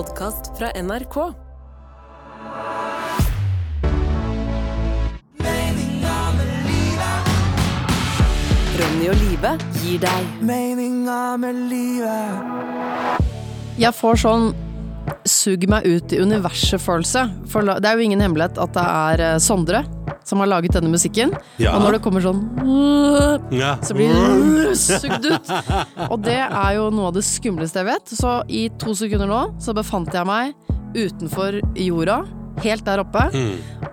podkast fra NRK. Ronny og Live gir deg Meninga med livet. Jeg får sånn sug meg ut i universet-følelse. For det er jo ingen hemmelighet at det er eh, Sondre som har laget denne musikken. Ja. Og når det kommer sånn så blir det sugd ut. Og det er jo noe av det skumleste jeg vet. Så i to sekunder nå så befant jeg meg utenfor jorda, helt der oppe.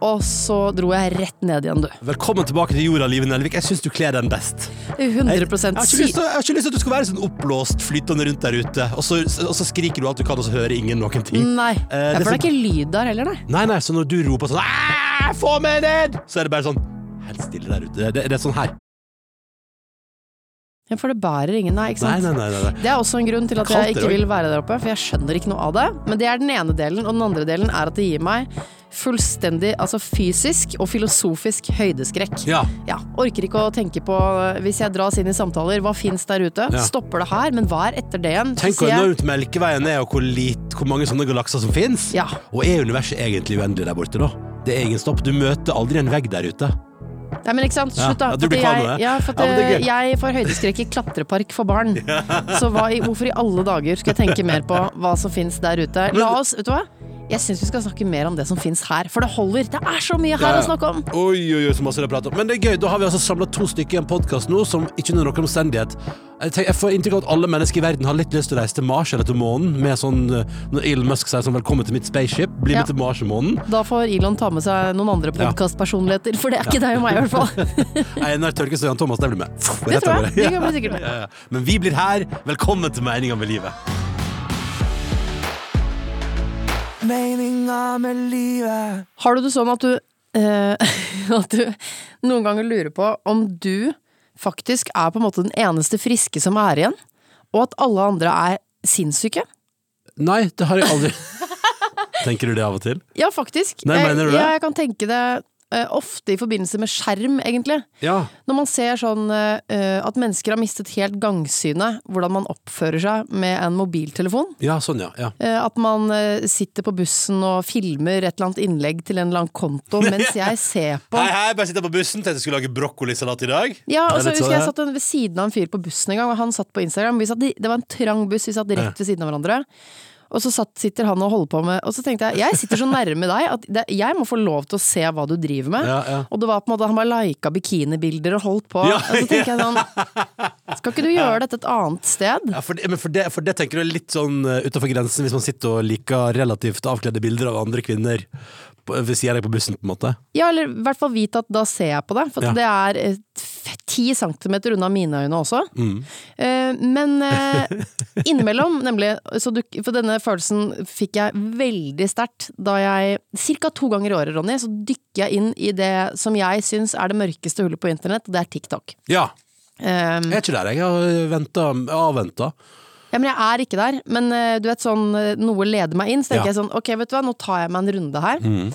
Og så dro jeg rett ned igjen, du. Velkommen tilbake til jorda, Live Nelvik. Jeg syns du kler den best. 100 Jeg, jeg, har ikke lyst til, jeg har ikke lyst til at du skal være sånn oppblåst, flytende rundt der ute, og så, og så skriker du alt du kan, og så hører ingen noen ting. Nei. Eh, det for det er ikke lyd der heller, nei. Nei, nei, så når du roper sånn «Æ, Få meg ned! Så er det bare sånn Helt stille der ute. Det, det, det er sånn her. For det bærer ingen, nei. Ikke sant? nei, nei. nei. Det er også en grunn til at jeg ikke vil være der oppe, for jeg skjønner ikke noe av det. Men det er den ene delen, og den andre delen er at det gir meg fullstendig, altså fysisk og filosofisk høydeskrekk. Ja. Ja, orker ikke å tenke på, hvis jeg dras inn i samtaler, hva fins der ute? Ja. Stopper det her? Men hva er etter det igjen? Tenk hvor enormt Melkeveien er, og hvor, lit, hvor mange sånne galakser som fins. Ja. Og er universet egentlig uendelig der borte, da? Det er ingen stopp. Du møter aldri en vegg der ute. Nei, men ikke sant, slutt da. ja, du blir kvalm jeg, av det. ja, for at Ja, jeg får høydeskrekk i klatrepark for barn. Så hva, hvorfor i alle dager skal jeg tenke mer på hva som fins der ute? La oss, vet du hva? Jeg syns vi skal snakke mer om det som fins her, for det holder. Det er så mye her Ja, ja. å snakke om. Oi, oi, oi, så masse det prater prat om. Men det er gøy, da har vi altså samla to stykker i en podkast nå som ikke under noen omstendighet jeg, tenker, jeg får inntrykk av at alle mennesker i verden har litt lyst til å reise til Mars eller til månen, med sånn uh, når Elon Musk sier sånn 'velkommen til mitt spaceship', bli Ja. med til Mars og månen. Da får Elon ta med seg noen andre podkastpersonligheter, for det er ikke deg og meg, i hvert fall. Einar Tørkes og Jan Thomas, det blir med. Det tror jeg. Det De kan bli sikkert med. Men vi blir her. Velkommen til Meninga med livet. Meninga med livet. Har du det sånn at du, eh, at du noen ganger lurer på om du faktisk er på en måte den eneste friske som er igjen, og at alle andre er sinnssyke? Nei, det har jeg aldri Tenker du det av og til? Ja, faktisk. Nei, mener du det? Ja, jeg kan tenke det eh, ofte i forbindelse med skjerm, egentlig. Ja. Når man ser sånn eh, at mennesker har mistet helt gangsynet, hvordan man oppfører seg med en mobiltelefon. Ja, sånn, ja. ja. Eh, At man eh, sitter på bussen og filmer et eller annet innlegg til en eller annen konto, mens jeg ser på Hei, hei, bare sitter på bussen. Tenkte jeg skulle lage brokkolisalat i dag. Ja, og så husker jeg satt ved siden av en fyr på bussen en gang, og han satt på Instagram. Vi satt, det var en trang buss, vi satt rett ved siden av hverandre. Og så satt, sitter han og holder på med Og så tenkte jeg, jeg sitter så nærme deg at det, jeg må få lov til å se hva du driver med. Ja, ja. Og det var på en måte, han bare lika bikinibilder og holdt på. Ja, og så tenker jeg sånn Skal ikke du gjøre dette et annet sted? Ja, for det, men for det, for det tenker du er litt sånn uh, utafor grensen hvis man sitter og liker relativt avkledde bilder av andre kvinner ved siden av deg på bussen, på en måte. Ja, eller i hvert fall vite at da ser jeg på det. For det er eh, f- ti centimeter unna mine øyne også. Mm. Eh, men eh, innimellom, nemlig, så du, for denne følelsen fikk jeg veldig sterkt da jeg Ca. to ganger i året, Ronny, så dykker jeg inn i det som jeg syns er det mørkeste hullet på internett, og det er TikTok. Ja. Eh, Jeg er ikke der, jeg. Har venta, avventa. ja, men jeg er ikke der. Men du vet sånn, noe leder meg inn, så tenker Ja. jeg sånn ok, vet du hva, nå tar jeg meg en runde her. Mm.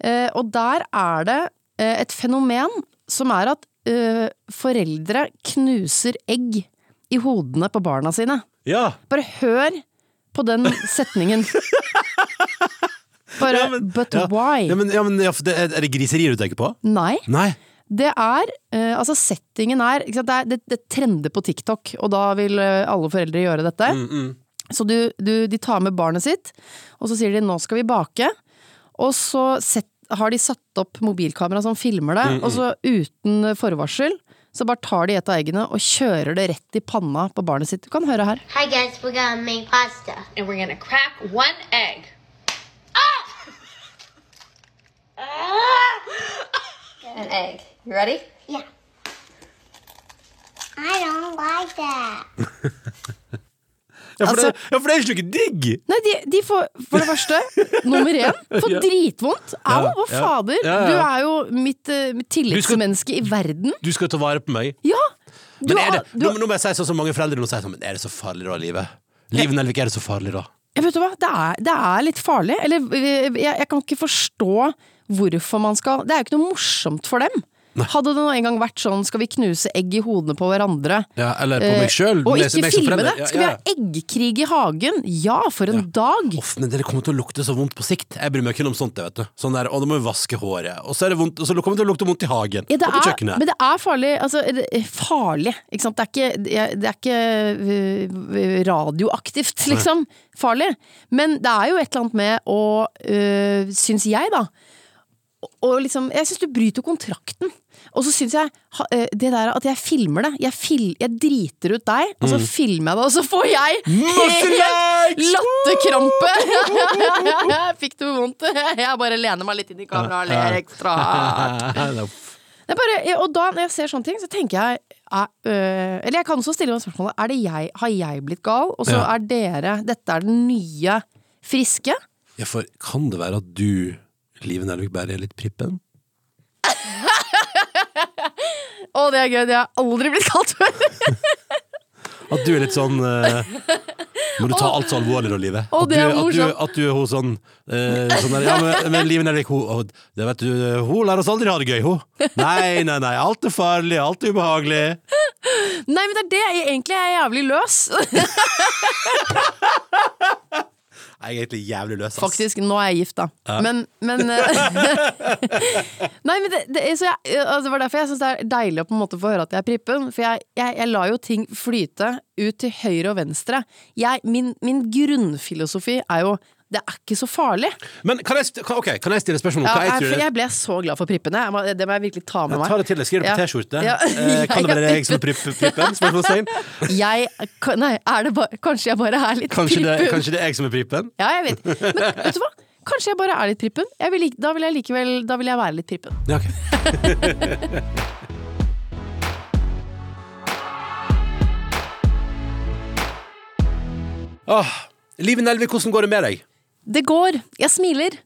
Eh, og der er det eh, et fenomen som er at eh, foreldre knuser egg i hodene på barna sine. Ja. Bare hør på den setningen. Bare Ja, men- but ja. why? ja, men, ja, men det, er det griserier du tenker på? Nei. Nei. Det er uh, Altså, settingen er Det, er det, det trender på TikTok, og da vil eh, alle foreldre gjøre dette. Mm, mm. Så du, du, de tar med barnet sitt, og så sier de 'nå skal vi bake', og så sett, har de satt opp mobilkamera som filmer det, Mm, og så uten forvarsel så bare tar de et av eggene og kjører det rett i panna på barnet sitt. Du kan høre her. Hi guys, we're gonna make pasta. and we're gonna crack one egg. An egg. You ready? Yeah. I don't like that. Ja, for, Altså- det, ja, for det er ikke digg! Nei, de, de får for det første, nummer én, får dritvondt. Au, Ja, hva fader! Du er jo mitt, eh, mitt tillitsmenneske i verden. Du skal ta vare på meg. Ja! Du, Men er det, du, nå, nå må jeg si sånn som mange foreldre nå sier sånn, men er det så farlig da, livet? Livet Nelvik, er det så farlig da? Jeg vet du hva, det er, det er litt farlig. Eller jeg, jeg kan ikke forstå hvorfor man skal Det er jo ikke noe morsomt for dem. Hadde det nå en gang vært sånn skal vi knuse egg i hodene på hverandre? Ja, eller på meg Eh, sjøl. og ikke filme det! Skal vi ha eggkrig i hagen? Ja, for en dag! Off, men det kommer til å lukte så vondt på sikt. Jeg bryr meg ikke om sånt. vet du Sånn der, Og da må vi vaske håret. Og så, er det vondt, og så kommer det til å lukte vondt i hagen. Ja, og på er, kjøkkenet. men det er farlig. Altså, er farlig, ikke sant. Det er ikke, det er ikke øh, radioaktivt, liksom. Farlig. Men det er jo et eller annet med å, øh, syns jeg, da og liksom, Jeg syns du bryter kontrakten. Og så syns jeg øh, det der at jeg filmer det. Jeg, fil, jeg driter ut deg, og så Mm. filmer jeg det, og så får jeg helt latterkrampe! Fikk du vondt? Jeg bare lener meg litt inn i kameraet og ler ekstra hardt. Bare, og da når jeg ser sånne ting, så tenker jeg er, øh, Eller jeg kan også stille meg spørsmålet Er det jeg, Har jeg blitt gal, og så Ja. er dere Dette er den nye friske? Ja, for kan det være at du, Live Nelvik, bare er litt prippen? Å, det er gøy, det har jeg aldri blitt kalt før! At du er litt sånn uh, Må du ta alt så alvorlig da, Live? At du, at du, at du er hun sånn, uh, sånn der, Ja, men, men Live Nelvik, hun, å, det vet du, hun lar oss aldri ha det gøy, hun. Nei, nei, nei. Alt er farlig, alt er ubehagelig. Nei, men det er det. Jeg, egentlig er jeg jævlig løs. Jeg er egentlig jævlig løs, ass. Faktisk, nå er jeg gift, da. Men, men eh, Nei, men det, det, så jeg, altså, det var derfor jeg syns det er deilig å på en måte få høre at jeg er prippen. For jeg, jeg, jeg lar jo ting flyte ut til høyre og venstre. Jeg, min, min grunnfilosofi er jo det er ikke så farlig. Men kan jeg, kan, ok, kan jeg stille spørsmål Ja, jeg jeg, jeg ble så glad for prippene. Jeg må, det må jeg virkelig ta med meg. Ta det til deg, skriv det på T-skjorte. Ja. Eh, kan det være Jeg som er pripp, prippen? Spørsmålstegn. Jeg, nei, er det bare, kanskje jeg bare er litt Kanskje, det- prippen? kanskje det er jeg som er prippen? Ja, jeg vet. Men vet du hva? Kanskje jeg bare er litt prippen. Vil, da vil jeg likevel Da vil jeg være litt prippen. Ja, ok. Åh, Live Nelvik, hvordan går det med deg? Det går. Jeg smiler.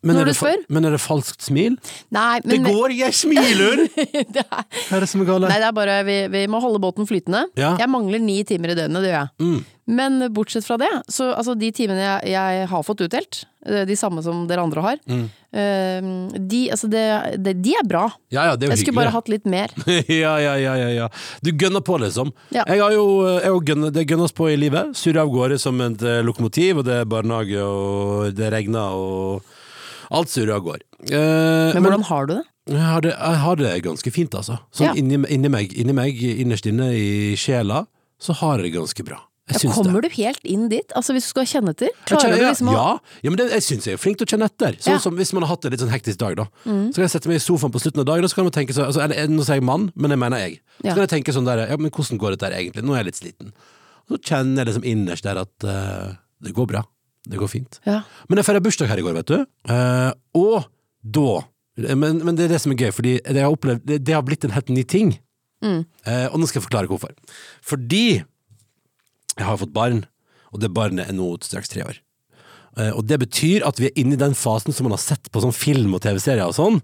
Men Når du spør? Men er det falskt smil? Nei, men, Det går, jeg smiler! det er, Hva er det som er galt? Nei, det er bare vi, vi må holde båten flytende. Ja. Jeg mangler ni timer i døgnet, det gjør jeg. Mm. Men bortsett fra det, så altså de timene jeg, jeg har fått utdelt, eh, de samme som dere andre har, Mm. eh, de, altså det, det, de er bra. Ja, ja, det er Jeg skulle bare hatt litt mer. ja, ja, ja, ja, ja. Du gønner på, liksom. Ja. Jeg har jo jeg har gønner, Det gønnes på i livet. Surrer av gårde som et eh, lokomotiv, og det er barnehage, og det regner, og alt surrer av gårde. Eh, Men hvordan har du det? Jeg har det, jeg har det ganske fint, altså. Sånn inni, inni, meg, inni meg, innerst inne i sjela, så har jeg det ganske bra. Ja, kommer det. du helt inn dit? Altså Hvis du skal kjenne etter? Klarer du liksom å ja, ja, men det, jeg syns jeg er flink til å kjenne etter. Sånn Ja. Mm. som Hvis man har hatt en litt sånn hektisk dag, da. Så kan jeg sette meg i sofaen på slutten av dagen, og så kan man tenke sånn altså, Nå sier jeg mann, men jeg mener jeg. Så kan jeg tenke sånn der Ja, men hvordan går dette egentlig? Nå er jeg litt sliten. Og så kjenner jeg liksom innerst der at uh, det går bra. Det går fint. Men jeg feira bursdag her i går, vet du. Uh, og da men, men det er det som er gøy, fordi det, har opplevd, det, det har blitt en helt ny ting. Mm. Uh, og nå skal jeg forklare hvorfor. Fordi jeg har fått barn, og det barnet er nå straks tre år. Eh, og det betyr at vi er inne i den fasen som man har sett på sånn film og TV-serier og sånn,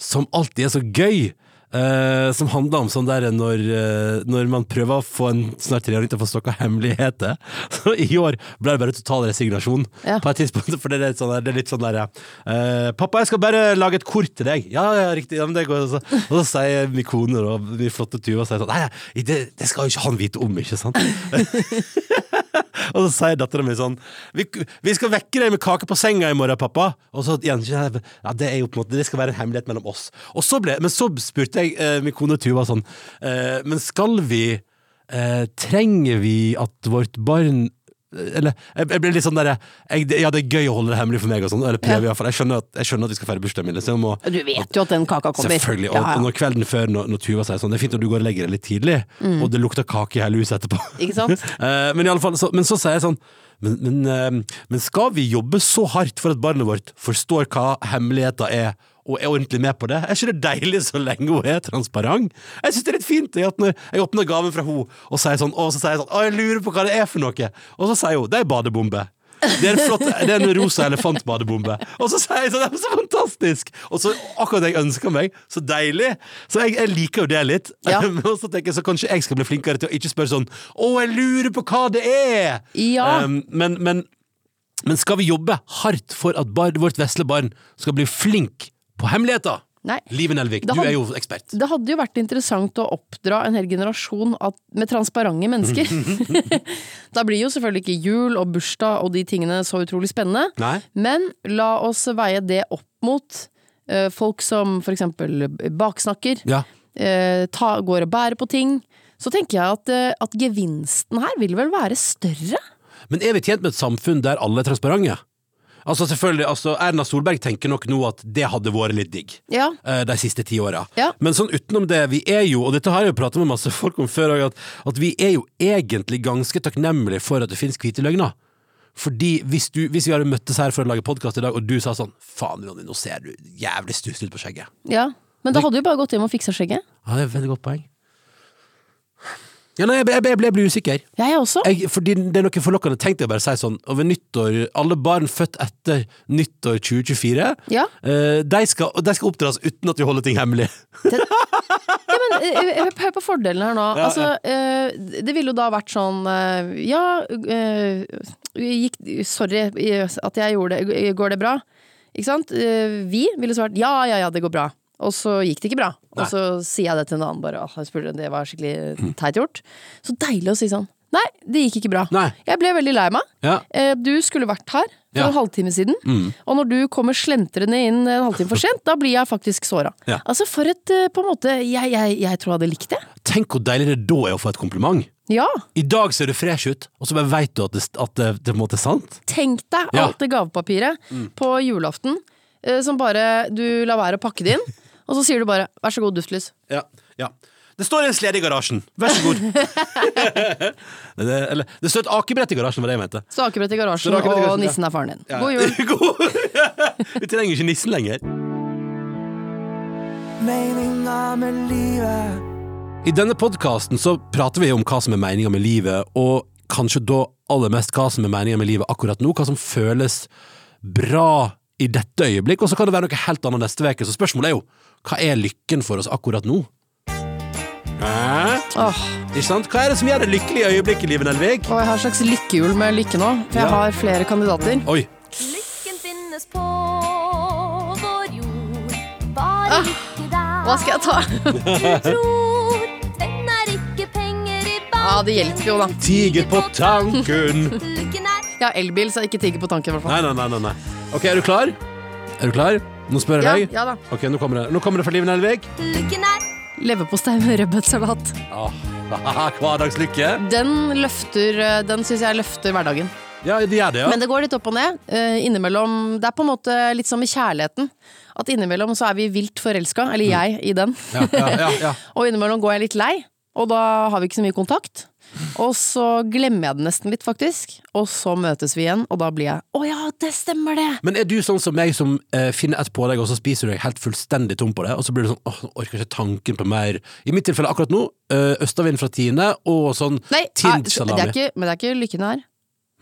som alltid er så gøy. Eh, som handler om sånn der når, uh, når man prøver å få en snart treåring til å få snakka hemmeligheter. Så i år ble det bare total resignasjon Ja. på et tidspunkt. For det er litt sånn, der- er litt sånn der uh, 'Pappa, jeg skal bare lage et kort til deg.' Ja, ja, riktig. Ja, går. Og så, og så sier min kone og min flotte Tuva sånn nei, det, det skal jo ikke han vite om', ikke sant? Og så sier dattera mi sånn vi, vi skal vekke deg med kake på senga i morgen, pappa. Og så igjen Ja, det er jo på en måte Det skal være en hemmelighet mellom oss. Og så ble, men så spurte jeg eh, min kone Tuva sånn eh, Men skal vi eh, Trenger vi at vårt barn eller, jeg, jeg blir litt sånn der jeg, Ja, det er gøy å holde det hemmelig for meg, og sånn. Eller prøve, ja. Jeg skjønner at, jeg skjønner at vi skal feire bursdagen min. Liksom, og, Du vet jo at den kaka kommer. Selvfølgelig. Og, Ja, ja. og når kvelden før, når, når Tuva sier sånn Det er fint når du går og legger deg litt tidlig, og det lukter kake i hele huset etterpå. Mm. Ikke sant? Eh, men, i alle fall, så, men så sier jeg sånn men, men, eh, men skal vi jobbe så hardt for at barnet vårt forstår hva hemmeligheter er, og er ordentlig med på det? Er ikke det deilig så lenge hun er transparent? Jeg syns det er litt fint at når jeg åpner gaven fra henne, og sier sånn, og så sier jeg sånn Å, jeg lurer på hva det er for noe. Og så sier hun det er badebombe. Det er flott, det er en rosa elefantbadebombe. Og så sier jeg sånn, det er så fantastisk! Og så akkurat det jeg ønsker meg. Så deilig! Så jeg, jeg liker jo det litt. Ja. og så tenker jeg så kanskje jeg skal bli flinkere til å ikke spørre sånn Å, jeg lurer på hva det er! Ja. Um, men, men, men skal vi jobbe hardt for at vårt vesle barn skal bli flink på hemmeligheter? Nei. Live Nelvik, du er jo ekspert. Det hadde jo vært interessant å oppdra en hel generasjon av, med transparente mennesker. da blir jo selvfølgelig ikke jul og bursdag og de tingene så utrolig spennende. Nei? Men la oss veie det opp mot uh, folk som for eksempel baksnakker, Ja. uh, ta, går og bærer på ting. Så tenker jeg at, uh, at gevinsten her vil vel være større? Men er vi tjent med et samfunn der alle er transparente? Altså selvfølgelig, altså Erna Solberg tenker nok nå at det hadde vært litt digg. Ja. eh, De siste ti åra. Ja. Men sånn utenom det, vi er jo, og dette har jeg jo pratet med masse folk om før òg, at, at vi er jo egentlig ganske takknemlige for at det finnes hvite løgner. Fordi hvis, du, hvis vi hadde møttes her for å lage podkast i dag, og du sa sånn Faen, Jonny, nå ser du jævlig stusslig ut på skjegget. ja. Men da hadde du bare gått hjem og fiksa skjegget. Ja, det er et veldig godt poeng. Ja, nei, jeg, jeg, jeg, ble- jeg blir usikker. Jeg også. Jeg, fordi det er noe forlokkende tenkt å bare si sånn Over nyttår, alle barn født etter nyttår 2024 Ja. uh, de, skal, de skal oppdras uten at vi holder ting hemmelig. Ja, men eh, eh, hør på fordelen her nå. Ja, altså, uh, det ville jo da vært sånn uh, Ja, gikk, sorry at jeg gjorde det. Går det bra? Ikke sant? Vi ville svart ja, ja, ja, det går bra. Og så gikk det ikke bra. Og så sier jeg det til en annen bare. «Åh, spurte, det var skikkelig teit gjort. Så deilig å si sånn. Nei, det gikk ikke bra. Nei. Jeg ble veldig lei meg. Ja. Eh, Du skulle vært her for Ja. en halvtime siden, og når du kommer slentrende inn en halvtime for sent, da blir jeg faktisk såra. Ja. Altså, for et eh, på en måte Jeg, jeg, jeg tror jeg hadde likt det. Tenk hvor deilig det da er å få et kompliment. Ja. I dag ser du fresh ut, og så bare veit du at det, at det, det på en måte er sant. Tenk deg alt det gavepapiret på julaften eh, som bare du lar være å pakke det inn, og så sier du bare 'vær så god, duftlys'. Ja, ja. Det står en slede i garasjen, vær så god. det, det, eller, det står et akebrett i garasjen, var det jeg mente. Så akebrett i garasjen, akebrett i og garasjen, ja. nissen er faren din. Ja. God jul. God- Vi trenger ikke nissen lenger. Meninga med livet. I denne podkasten så prater vi om hva som er meninga med livet, og kanskje da aller mest hva som er meninga med livet akkurat nå, hva som føles bra i dette øyeblikk, og så kan det være noe helt annet neste uke. Så spørsmålet er jo hva er lykken for oss akkurat nå? Hæ? Åh, Ikke sant? Hva er det som gjør det lykkelige øyeblikket, Live Nelvik? og jeg har et slags lykkehjul med lykke nå, for jeg Ja. har flere kandidater. Oi. Lykken finnes på vår jord. Bare lykke der. Ah, Hva skal jeg ta? Du tror den er ikke penger i banken. Ja, det hjelper jo, da. Tiger på tanken. Lykken er Jeg har elbil, så jeg ikke tigger på tanken, i hvert fall. Nei, nei, nei, nei, nei. Ok, er du klar? Er du klar? Nå spør Ja, jeg deg. ja da. Ok, nå kommer det, nå kommer det fra Live Nelvik. Lykken er Leverpostei med rødbetsalat. Åh, Hverdagslykke. Den løfter eh, Den syns jeg løfter hverdagen. Ja, det gjør det, ja. Men det går litt opp og ned. Eh, innimellom Det er på en måte litt som med kjærligheten. At innimellom så er vi vilt forelska, eller jeg i den. Ja, ja, ja, ja. og innimellom går jeg litt lei, og da har vi ikke så mye kontakt. Og så glemmer jeg det nesten litt, faktisk. Og så møtes vi igjen, og da blir jeg Å ja, det stemmer det! Men er du sånn som meg som eh, finner et pålegg, og så spiser du deg helt fullstendig tom på det, og så blir du sånn åh, nå orker jeg ikke tanken på mer I mitt tilfelle akkurat nå, uh, østavind fra Tine og sånn Nei, tint det salami. er ikke, men det er ikke lykken her.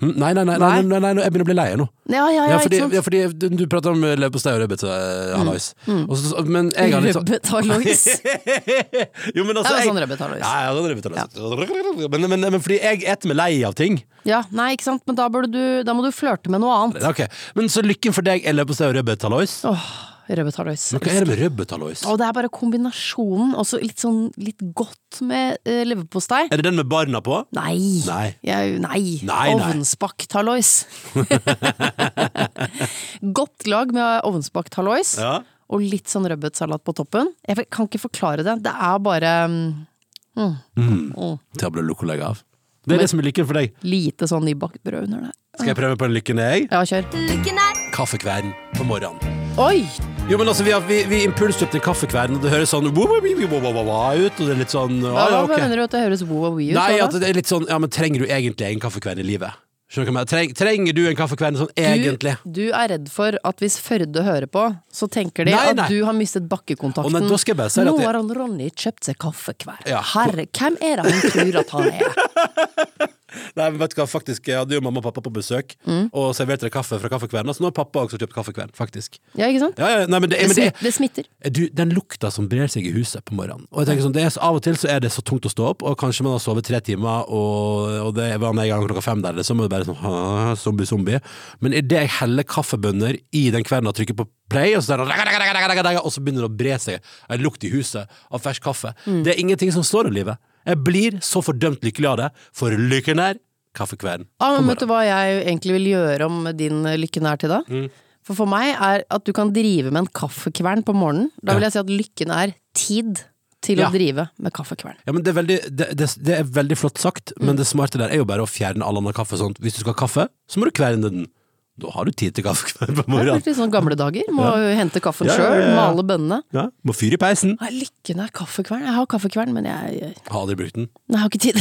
Hm, Nei, nei, nei, nei, nei, nei, jeg begynner å bli lei nå. Ja, ja, ja, Ja, fordi, ja, fordi du, prater om leverpostei og rødbete, Mm. Mm. Og så- Men jeg har litt sånn Rødbetalois. Jo, men altså Ja, jeg- sånn rødbetalois. Ja, ja, sånn rødbetalois. Men, men, men fordi jeg eter meg lei av ting. Ja, nei, ikke sant, men da, du, da må du flørte med noe annet. Ok, Men så lykken for deg er leverpostei og rødbetalois? Åh, rødbetalois. Men hva er det med rødbetalois? Og det er bare kombinasjonen, også litt sånn litt godt med uh, leverpostei. Er det den med barna på? Nei. Nei. Jeg, nei. Nei, nei. Ovnsbakt hallois. godt lag med ovnsbakt hallois, Ja. og litt sånn rødbetsalat på toppen. Jeg kan ikke forklare det. Det er bare mm, mm, Til å bli lokolega av. Det er det som er lykken for deg. lite sånn nybakt brød under det. Skal jeg prøve på en lykken, jeg? Ja, kjør. Lykken er Kaffekverden på morgenen. Oi! Jo, men altså, vi, har, vi, vi impulskjøpte en kaffekverden, og det høres sånn wo- wo- wo- wo- wo- wo- wo- ut, og det er litt sånn Hva, ah, ja, hva ok. mener du at det høres wow-wee ut? Nei, at da? det er litt sånn Ja, men trenger du egentlig en kaffekvern i livet? Skjønner du hva jeg mener? Treng, trenger du en kaffekvern sånn egentlig? Du, du er redd for at hvis Førde hører på, så tenker de Nei, nei. at du har mistet bakkekontakten. Å, nei, da skal jeg bare si at Nå jeg- har han Ronny kjøpt seg kaffekvern. Ja. Herre, hvem er det han tror at han er? Nei, men vet du hva, faktisk, jeg hadde jo mamma og pappa på besøk og serverte deg kaffe fra Kaffekvelden. Så nå har pappa også kjøpt Kaffekvelden, faktisk. Ja, ikke sant? Ja, ja, nei, men det, Det, men det, smitter, det smitter. du, den lukta som brer seg i huset på morgenen. Og jeg tenker sånn, det er, så- Av og til så er det så tungt å stå opp, og kanskje man har sovet tre timer, og, og det var en gang klokka fem der, så må det bare sånn zombie, zombie. Men idet jeg heller kaffebønner i den kvelden og trykker på play, og så, der, og så begynner det å bre seg en lukt i huset av fersk kaffe. Det er ingenting som slår det livet. Jeg blir så fordømt lykkelig av det, for lykken er kaffekvelden. Ah, men vet du hva jeg egentlig vil gjøre om din lykken er til da? Mm. For for meg er at du kan drive med en kaffekvern på morgenen. Da vil jeg si at lykken er tid til Ja. å drive med kaffekvern. Ja, men det er, veldig, det, det, det er veldig flott sagt, men det smarte der er jo bare å fjerne all annen kaffe. Sånn. Hvis du skal ha kaffe, så må du kverne den. Da har du tid til kaffekveld på morgenen. Det er sånn gamle dager. Må ja. hente kaffen Ja, sjøl, ja, male bønnene. Ja, må fyre i peisen. Nei, lykken er kaffekvern. Jeg har kaffekvern, men jeg, Har aldri brukt den. Nei, jeg har ikke tid.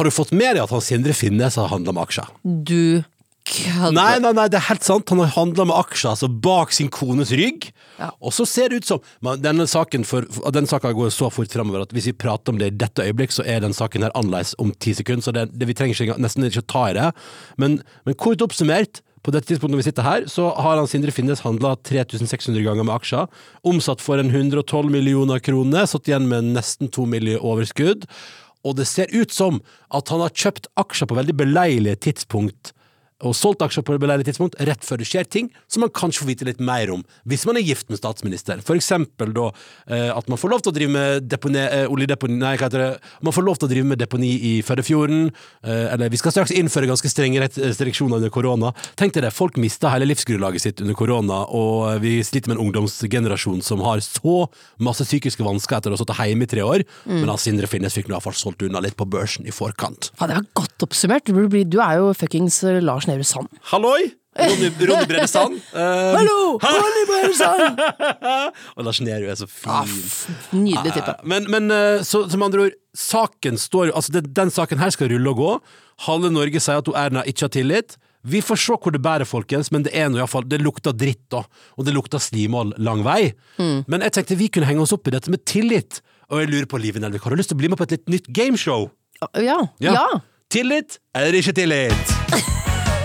Har du fått med deg at han Sindre Finnes har handla med aksjer? Du kødder. Nei, nei, nei, det er helt sant. Han har handla med aksjer altså bak sin kones rygg. Ja. Og så ser det ut som men denne saken for, denne saken går så fort fremover at hvis vi prater om det i dette øyeblikk, så er den saken her annerledes om ti sekunder. Så det, det, vi trenger ikke, nesten ikke å ta i det. Men, men kort oppsummert, på dette tidspunktet når vi sitter her, så har han Sindre Finnes handla 3600 ganger med aksjer. Omsatt for en 112 millioner kroner, satt igjen med nesten 2 millioner overskudd. Og det ser ut som at han har kjøpt aksjer på veldig beleilige tidspunkt og solgt aksjer på et beleilig tidspunkt rett før det skjer ting som man kanskje får vite litt mer om hvis man er gift med statsminister. For eksempel da eh, at man får lov til å drive med deponi, eh, oljedeponi Nei, hva heter det? Man får lov til å drive med deponi i Førdefjorden. Eh, eller vi skal straks innføre ganske strenge restriksjoner under korona. Tenk deg det, folk mista hele livsgrunnlaget sitt under korona, og vi sliter med en ungdomsgenerasjon som har så masse psykiske vansker etter å ha sittet hjemme i tre år. Men han Sindre Finnes fikk nå iallfall solgt unna litt på børsen i forkant. Ja, det var godt oppsummert. Du, er jo fuckings eh, Nehru Sand. Halloi! Ronny, Ronny Brede Sand. Uh, Hallo! Ronny Brede Sand! og Lars Nehru er så Ah, fin. Ah, Nydelig type. Men, men eh, så, som andre ord, saken står Altså, det, den saken her skal rulle og gå. Halve Norge sier at Erna ikke har tillit. Vi får se hvor det bærer, folkens, men det er noe, i hvert fall, Det lukter dritt, da. Og det lukter slimål lang vei. Mm. Men jeg tenkte vi kunne henge oss opp i dette med tillit. Og jeg lurer på, Live Nelvik, har du lyst til å bli med på et litt nytt gameshow? Ja. ja. Tillit eller ikke tillit?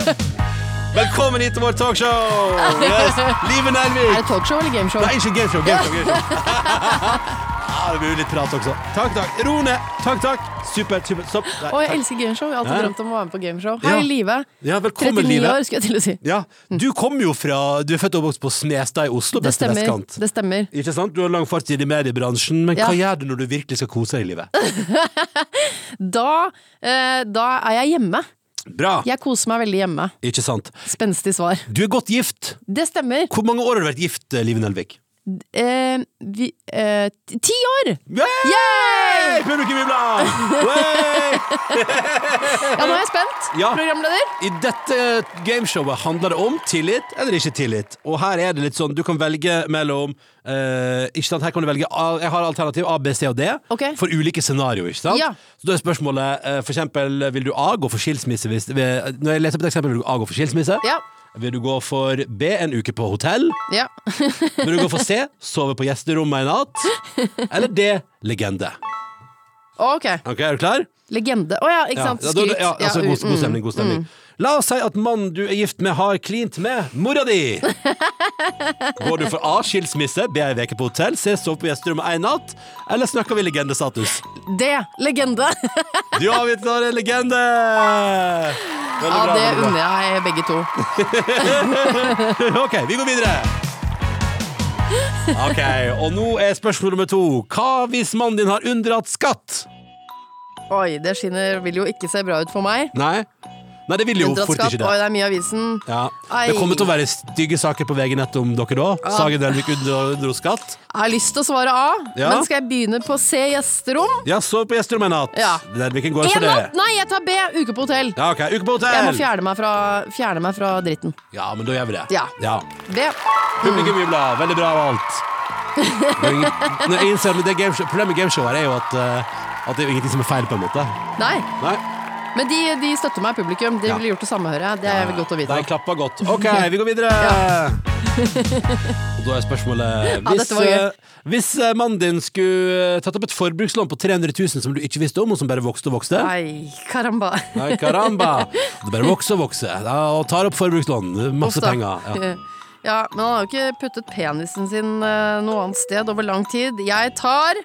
Velkommen hit til vårt talkshow! Yes. Live Er det talkshow eller gameshow? Nei, ikke gameshow. gameshow, gameshow. Ja, det blir litt prat også. Takk, takk. Ro ned. Takk, takk. Super, super. Stopp. Nei, Å, jeg takk. elsker gameshow. Jeg har alltid drømt om å være med på gameshow. Ja. Hei, Live. Ja, velkommen, 39 Live. år, skulle jeg til å si. Ja, Du kommer jo fra Du er født og oppvokst på Smestad i Oslo, Det beste stemmer. vestkant. Det stemmer. Ikke sant? Du har lang fartstid i mediebransjen, men Ja. hva gjør du når du virkelig skal kose deg i livet? Da, eh, da er jeg hjemme. Bra! Jeg koser meg veldig hjemme. Ikke sant? Spenstig svar. Du er godt gift. Det stemmer. Hvor mange år har du vært gift, Live Nelvik? Eh, vi, eh, ti- år! Yay! Publikum jubler! Ja, nå er jeg spent. Ja. Programleder. I dette gameshowet handler det om tillit eller ikke tillit. Og her er det litt sånn, du kan velge mellom eh, Ikke sant, her kan du velge Jeg har alternativ A, B, C og D okay. for ulike scenarioer. Ikke sant? Ja. Så da er spørsmålet eh, for eksempel Vil du A gå for skilsmisse hvis Når jeg leser på et eksempel, vil du A gå for skilsmisse? Ja. Vil du gå for B, en uke på hotell? ja. Vil du gå for C, sove på gjesterommet i natt? Eller D, legende? Ok. Ok, Er du klar? Legende. Å ja, ikke sant. Ja, da- Skryt. ja, altså, god, god mm, stemning, god stemning. La oss si at mannen du er gift med, har klint med mora di. Går du for A. Skilsmisse, B. ei uke på hotell, C. Sove på gjesterommet en natt, eller snakker vi legendestatus? Det. Legende. Du en legende! Veldig Ja, bra, det unner jeg begge to. Ok, vi går videre. Ok, og nå er spørsmål nummer to. Hva hvis mannen din har unndratt skatt? Oi, det skinner vil jo ikke se bra ut for meg. Nei? Nei, det vil jo fort ikke det. Oi, det er mye avisen. Ja. Det kommer til å være stygge saker på VG-nett om dere da. Sagen Delvik unndro skatt. Jeg har lyst til å svare A, Ja. men skal jeg begynne på C gjesterom? Ja, sov på gjesterom en natt. Ja. Delviken går En for det. natt! Nei, jeg tar B. Uke på hotell. Ja, ok, Uke på hotell Jeg må fjerne meg fra, fjerne meg fra dritten. Ja, men da gjør vi det. Ja. ja. B. Publikum jubla. Veldig bra ingen- Når jeg innser, det gameshow, Problemet med gameshowet er jo at, eh, at det er ingenting som er feil, på en måte. Nei. Nei, Men de, de støtter meg, publikum. De ville gjort det samme, hører jeg. Det er godt å vite. Nei, klappa godt. Ok, vi går videre. Og da er spørsmålet Hvis, eh, hvis eh, mannen din skulle eh, tatt opp et forbrukslån på 300 000 som du ikke visste om, og som bare vokste og vokste Nei, karamba. Nei, karamba. Det bare vokser og vokser. Ja, og tar opp forbrukslån. Masse Ofte. penger. Ja. Ja, men han har jo ikke puttet penisen sin noe annet sted over lang tid. Jeg tar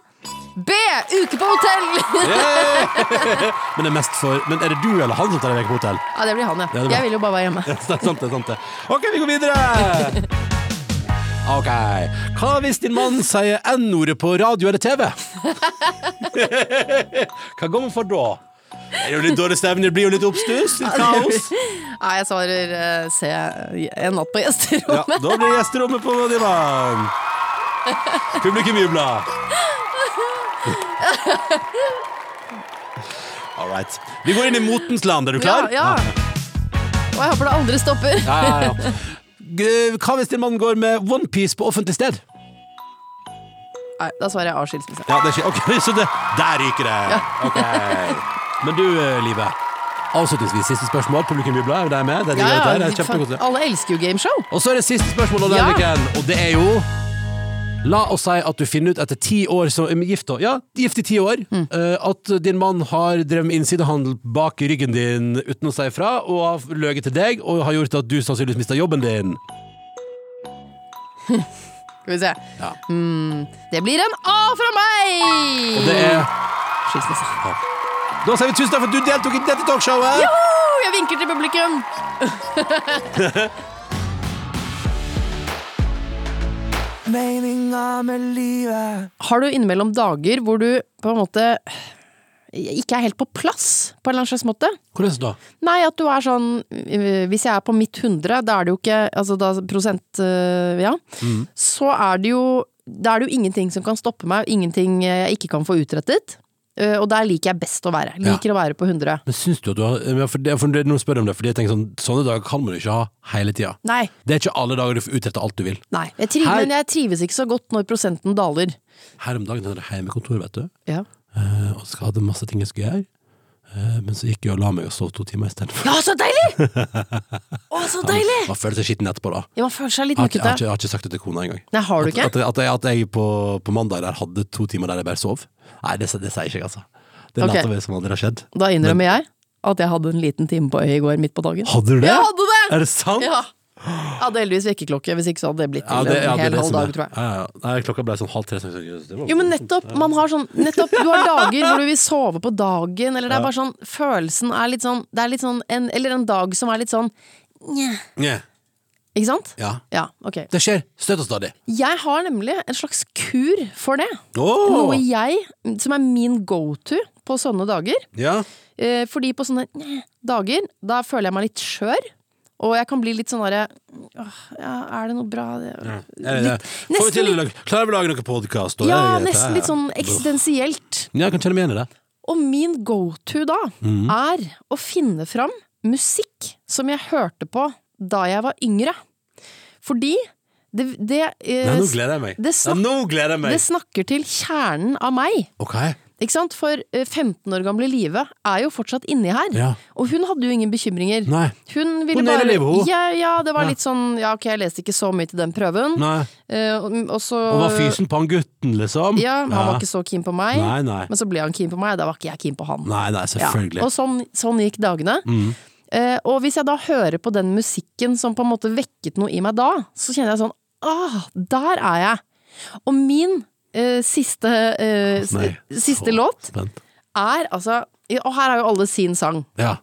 B! Uke på hotell! Men, det er mest for, men er det du eller han som tar en uke på hotell? Ja, det blir han, ja. Jeg vil jo bare være hjemme. Ja, det er sant, det er sant det. Ok, vi går videre! Ok. Hva hvis din mann sier N-ordet på radio eller TV? Hva går man for da? Det er jo litt dårlig stemning, det blir jo litt oppstuss, litt kaos. Nei, jeg svarer eh, C. En natt på gjesterommet. Ja, da blir gjesterommet på divan. Publikum jubler. All right. Vi går inn i motens land. Er du klar? ja. ja. Og jeg håper det aldri stopper. Ja, ja, ja. Hva hvis din mann går med onepiece på offentlig sted? Nei, da svarer jeg A. Ja, det er ikke Ok, så det Der ryker det. Ok. Men du, eh, Live. Avslutningsvis siste spørsmål. Publikum jubler. Er de med? Det er de Ja, ja, der. Det er alle elsker jo gameshow. Og så er det siste spørsmål Ja. og det er jo La oss si at du finner ut etter ti år som gift, da. Ja, gift i ti år. Mm. eh, at din mann har drevet med innsidehandel bak ryggen din uten å si ifra, og har løyet til deg, og har gjort at du sannsynligvis mista jobben din. Skal vi se. Ja. Mm, det blir en A fra meg! Og det er Skilsmisse. Da sier vi tusen takk for at du deltok i dette talkshowet! Oh, jeg vinker til publikum! Meninga med livet. Har du innimellom dager hvor du på en måte ikke er helt på plass, på en eller annen slags måte? Hvordan da? Nei, at du er sånn Hvis jeg er på mitt 100, da er det jo ikke Altså da prosent, Ja. Mm. Så er det jo Da er det jo ingenting som kan stoppe meg, ingenting jeg ikke kan få utrettet. Øh, Og der liker jeg best å være. Liker å være på 100. Men syns du at du har ja, for det, for det, Nå spør jeg om det, fordi jeg tenker sånn Sånne dager kan man jo ikke ha hele tida. Nei. Det er ikke alle dager du får utrette alt du vil. Nei. Jeg trives, Her- men jeg trives ikke så godt når prosenten daler. Her om dagen hadde jeg hjemmekontor, vet du. Ja, Uh, og så hadde masse ting jeg skulle gjøre. Eh, men så gikk jeg og la meg og sov to timer istedenfor. ja så deilig! Å, så deilig! Man føler seg skitten etterpå, da. Ja, man føler seg litt Jeg ikke, jeg, ikke, jeg har ikke sagt det til kona engang. Nei, har du ikke? at, jeg- at, jeg, at jeg på, på mandag der hadde to timer der jeg bare sov. Nei, det, det sier ikke jeg, altså. Det later okay. vi som aldri har skjedd. Da innrømmer jeg at jeg hadde en liten time på øyet i går midt på dagen. Hadde du det? Jeg hadde det! Er det sant? Ja. Jeg hadde heldigvis vekkerklokke, hvis ikke så hadde det blitt til det, ja, en hel halv dag, tror jeg. Ja, ja. Nei, klokka ble sånn halv tre. Så var- Jo, men nettopp, man har sånn nettopp, Du har dager hvor du vil sove på dagen, eller det er bare sånn Følelsen er litt sånn Det er litt sånn en, Eller en dag som er litt sånn Nja. Nja. Ikke sant? Ja. Ja, okay. Det skjer støtt og stadig. Jeg har nemlig en slags kur for det. Oh. Noe jeg, som er min go to på sånne dager. Ja. Eh, fordi på sånne dager, da føler jeg meg litt skjør. Og jeg kan bli litt sånn derre ja, Er det noe bra? Det, Ja, ja. Litt, Får vi til å lage- Klarer vi å lage noen podkast? ja, nesten litt sånn eksistensielt. Ja, jeg kan kjenne meg igjen i det. Og min go to da mm. er å finne fram musikk som jeg hørte på da jeg var yngre. Fordi det, det, eh, Nei, nå gleder jeg meg. det Ja, snak- nå gleder jeg meg. det snakker til kjernen av meg. Ok. Ikke sant? For eh, 15 år gamle Live er jo fortsatt inni her. Ja. Og hun hadde jo ingen bekymringer. Nei. Hun ville Hun bare livet, hun. Ja, ja, det var Ja. litt sånn Ja, ok, jeg leste ikke så mye til den prøven. Nei. Uh, og, så Og var fysen på han gutten, liksom? Ja, han var ikke så keen på meg. Nei, nei. Men så ble han keen på meg, da var ikke jeg keen på han. Nei, nei, selvfølgelig. Og sånn, sånn gikk dagene. Mm. Uh, og hvis jeg da hører på den musikken som på en måte vekket noe i meg da, så kjenner jeg sånn Ah, der er jeg! Og min eh, siste, eh, Nei, siste låt Spent. er altså Og her er jo alle sin sang. Ja.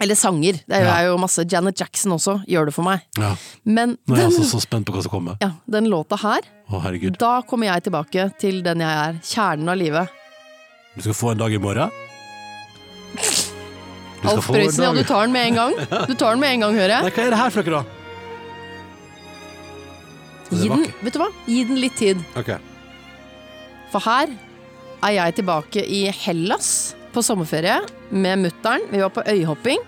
Eller sanger. Det er jo, er jo masse. Janet Jackson også gjør det for meg. ja. Men Nå er jeg den, altså så spent på hva som kommer. ja, den låta her, Å, herregud. da kommer jeg tilbake til den jeg er. Kjernen av livet. Du skal få en dag i morgen. Du skal Alf få en Prøysen, ja, dag- du tar den med en gang. Du tar den med en gang, hører jeg. Hva er det her for noe, da? Gi den, vet du hva? Gi den litt tid. Ok. For her er jeg tilbake i Hellas på sommerferie med mutter'n. Vi var på øyhopping,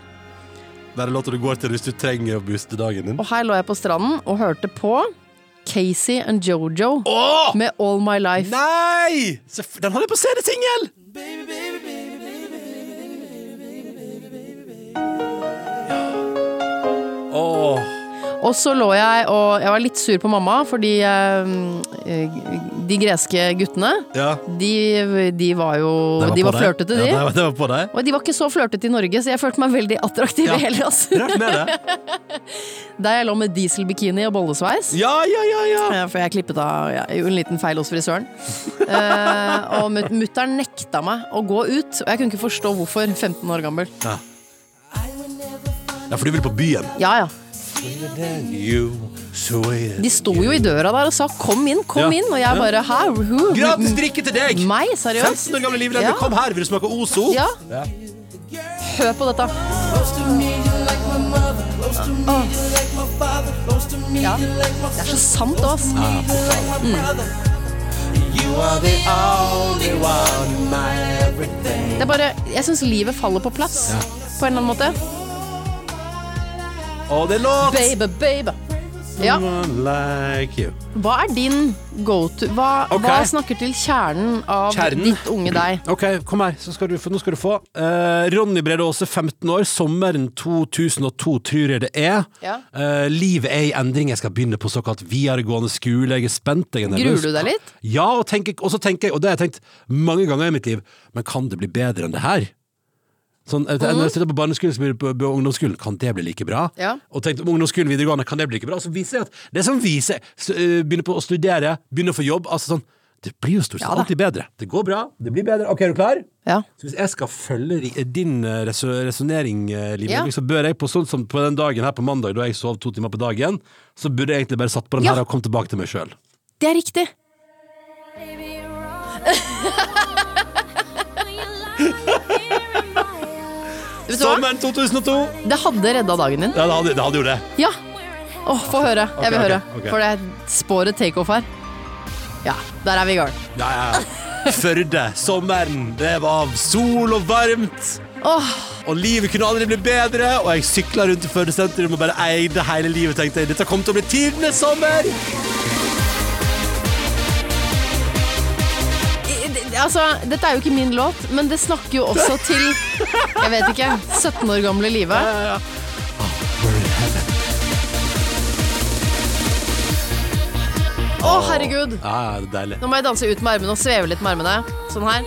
Det er låta du går til hvis du trenger å booste dagen din. og her lå jeg på stranden og hørte på Casey and Jojo Åh! med All My Life. Nei! Den hadde jeg på CD-singel! Åh. Og så lå jeg og Jeg var litt sur på mamma, fordi eh, de greske guttene, Ja. de, de var jo Det De på var deg. flørtete, de. Ja, det var, det var på deg. Og de var ikke så flørtete i Norge, så jeg følte meg veldig attraktiv Ja. i Hellas. Rart med det. Der jeg lå med dieselbikini og bollesveis. Ja, ja, ja, ja. Ja, For jeg klippet av ja, jeg gjorde en liten feil hos frisøren. Eh, og mut- mutter'n nekta meg å gå ut, og jeg kunne ikke forstå hvorfor. 15 år gammel. Ja, for du vil på byen. Ja ja. You sweet. De sto jo i døra der og sa 'kom inn, kom Ja. inn', og jeg bare 'hæ? Who? Gratis drikke til deg! Meg? Seriøst? 15 år gamle livredd, Ja. kom her, vil du smake Ozo? Ja. Ja. Hør på dette. Oh. Ja. Det er så sant òg, ass. Det er bare Jeg syns livet faller på plass. På en eller annen måte. Og det er låt! Baby, baby. Ja. Like you. Hva er din go to hva, okay. hva snakker til kjernen av Kjernen? ditt unge deg? Ok, kom her, så skal du, få- nå skal du få. Uh, Ronny Brede Aase, 15 år, sommeren 2002 tror jeg det er. Ja. Uh, livet er i endring, jeg skal begynne på såkalt videregående skole, jeg er spent. Jeg er. Gruer du deg litt? Ja, og, tenker, og så tenker jeg, og det har jeg tenkt mange ganger i mitt liv, men kan det bli bedre enn det her? Sånn, eh, Når jeg sitter på barneskolen, så blir det på, på ungdomsskolen, kan det bli like bra? Ja. Og tenkte om ungdomsskolen videregående, kan det bli like bra? Så viser jeg at det som viser så, Begynner på å studere, begynner å få jobb, altså sånn Det blir jo stort sett Ja alltid bedre. Det går bra, det blir bedre. Ok, er du klar? Ja. Så hvis jeg skal følge din resonnering, Liv Ja. Så bør jeg på sånn som på den dagen her på mandag, da jeg sov to timer på dagen, så burde jeg egentlig bare satt på den Ja. her og kommet tilbake til meg sjøl. Det er riktig. Sommeren 2002! Det hadde redda dagen din. Ja, det hadde, det hadde jo det. Ja. Åh, få høre. Jeg vil høre. ok. For det sporet takeoff her. Ja, der er vi i gang. Ja, ja. Førde, sommeren, det var sol og varmt. Åh, Og livet kunne aldri bli bedre, og jeg sykla rundt i Førde sentrum og bare eide hele livet. Tenkte jeg, Dette kom til å bli tidenes sommer! Altså, dette er jo ikke min låt, men det snakker jo også til Jeg vet ikke. 17 år gamle Live. Å, herregud. Ja, det er deilig. Nå må jeg danse ut med armene og sveve litt med armene. Sånn her.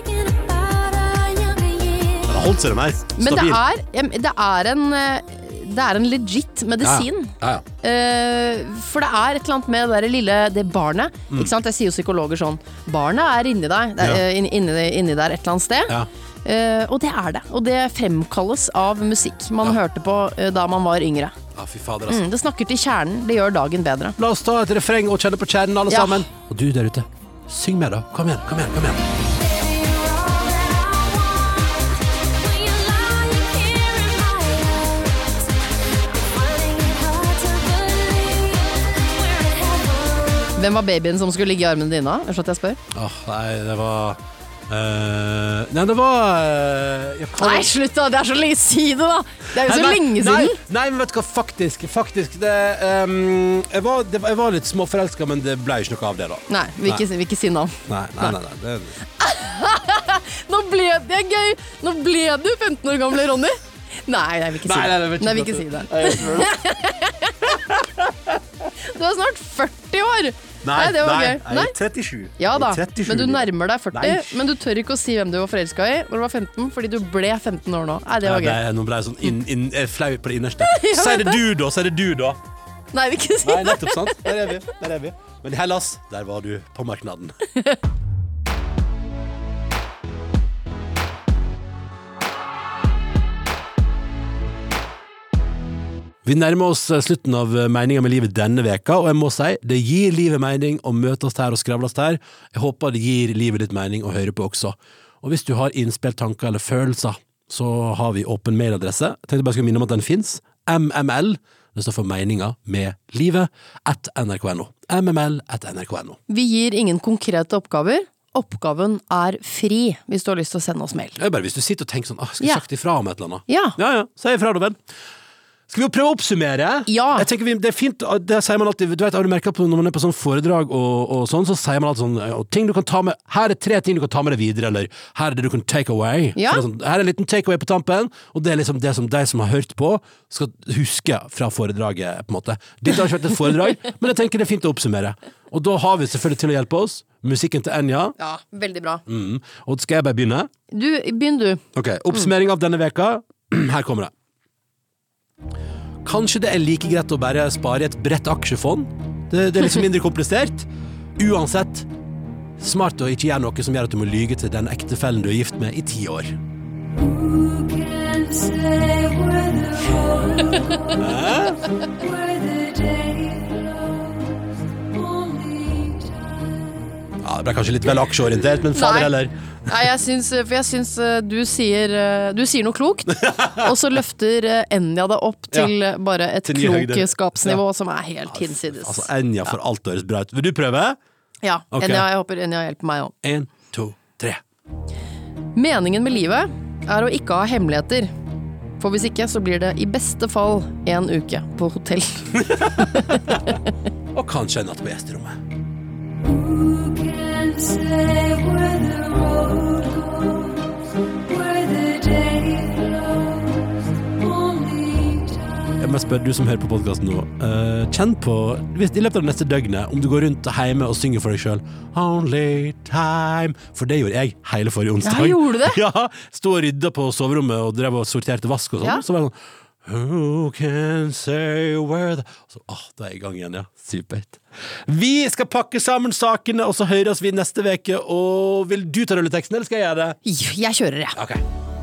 Det har holdt seg, de her. Men det Stabil. er, det er en eh, Det er en legit medisin. Ja, ja. Uh, for det er et eller annet med det der lille Det barnet. Ikke sant? Jeg sier jo psykologer sånn Barnet er inni deg. Er, Mm. Ja. eh, inni, inni, der et eller annet sted. Eh, og det er det. Og det fremkalles av musikk man hørte på uh, da man var yngre. ja, fy fader, altså. Mm, det snakker til kjernen. Det gjør dagen bedre. La oss ta et refreng og kjenne på kjernen, alle sammen. Og du der ute, syng med, da. Kom igjen, kom igjen. kom igjen Hvem var babyen som skulle ligge i armene dine? Er sånn at jeg spør? Åh, Nei, det var eh, Nei, det var eh, jeg kan- Nei, slutt da! Det er så lenge siden, da! Det er jo så Nei, lenge nei, siden! Nei, men vet du hva, faktisk, faktisk det, ehm, jeg, var, det, var- jeg var litt småforelska, men det ble ikke noe av det, da. Nei, vil ikke, vil ikke si navn. Nei, nei, nei, nei det, Nå ble det gøy! Nå ble du 15 år gamle Ronny! Nei, jeg vil ikke si Nei, det. nei, nei, Nei, jeg vil ikke si det. Du er snart 40 år! Nei, det var gøy. Nei, er 37. Ja da, er 37. men du nærmer deg 40. Nei. Men du tør ikke å si hvem du var forelska i når du var 15, fordi du ble 15 år nå. Nei, det var gøy. Nei, nå ble jeg sånn inn, inn, er flau på det innerste. Si det du, da! Si det du, da! Nei, vi vil ikke si Nei, nettopp, sant? Der er vi. Der er vi. Men Hellas, der var du på marknaden. Vi nærmer oss eh, slutten av eh, Meninga med livet denne veka, og jeg må si, det gir livet mening å møtes her og skravles her. Jeg håper det gir livet ditt mening å høre på også. Og hvis du har innspill, tanker eller følelser, så har vi åpen mailadresse. Jeg tenkte bare jeg skulle minne om at den fins. MML. Det står for Meninga med livet. At nrk.no. MML at nrk.no. Vi gir ingen konkrete oppgaver. Oppgaven er fri, hvis du har lyst til å sende oss mail. Det er bare hvis du sitter og tenker sånn ah, Skal jeg Ja. sagt ifra om et eller annet? Ja. Ja ja, si ifra, da vel. Skal vi jo prøve å oppsummere? Ja. Jeg tenker vi, Det er fint, det sier man alltid Du vet, har du merka på Når man er på sånn foredrag og, og sånn, så sier man alltid sånn ja, ting du kan ta med Her er tre ting du kan ta med deg videre, eller her er det du kan take away. Ja. Er sånn, her er en liten take away på tampen, og det er liksom det som de som har hørt på, skal huske fra foredraget, på en måte. Dette har ikke vært et foredrag, men jeg tenker det er fint å oppsummere. Og da har vi selvfølgelig til å hjelpe oss musikken til Enja. Ja, veldig bra. Mm. Og skal jeg bare begynne? Du, begynn du. Ok, Oppsummering av denne veka Her kommer det. Kanskje det er like greit å bare spare i et bredt aksjefond? Det, det er liksom mindre komplisert. Uansett, smart å ikke gjøre noe som gjør at du må lyge til den ektefellen du er gift med i ti år. Ja, Det ble kanskje litt vel aksjeorientert, men fader heller. Nei, jeg syns, for jeg syns eh, du sier, eh, du sier noe klokt, og så løfter eh, Enja det opp til Ja. bare et Til klokskapsnivå som er helt hinsides. Altså, Enja får alt høres bra ut. Vil du prøve? Ja, Ok. Enja, jeg håper Enja hjelper meg òg. En, to, tre. Meningen med livet er å ikke ha hemmeligheter. For hvis ikke, så blir det i beste fall en uke på hotell. Og kanskje en natt på gjesterommet. Jeg må spørre du som hører på podkasten nå. Uh, kjenn på, hvis i løpet av det neste døgnet, om du går rundt hjemme og synger for deg sjøl Only time For det gjorde jeg hele forrige onsdag. Ja, gjorde du det? Ja, Sto og rydda på soverommet og drev og sorterte vask og sånn. Ja. Så var jeg sånn Who can say where the så, ah, Da er jeg i gang igjen, ja. Supert. Vi skal pakke sammen sakene, og så høres vi neste uke. Og vil du ta rulleteksten, eller skal jeg gjøre det? Jeg kjører, jeg. Ok.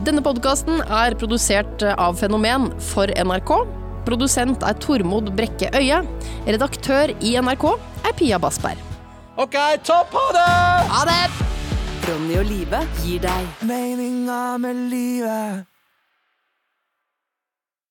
Denne podkasten er produsert av Fenomen for NRK. Produsent er Tormod Brekke Øie. Redaktør i NRK er Pia Bassberg. OK, topp! Ha det! Ha det! Ronny og Live gir deg Meninga med livet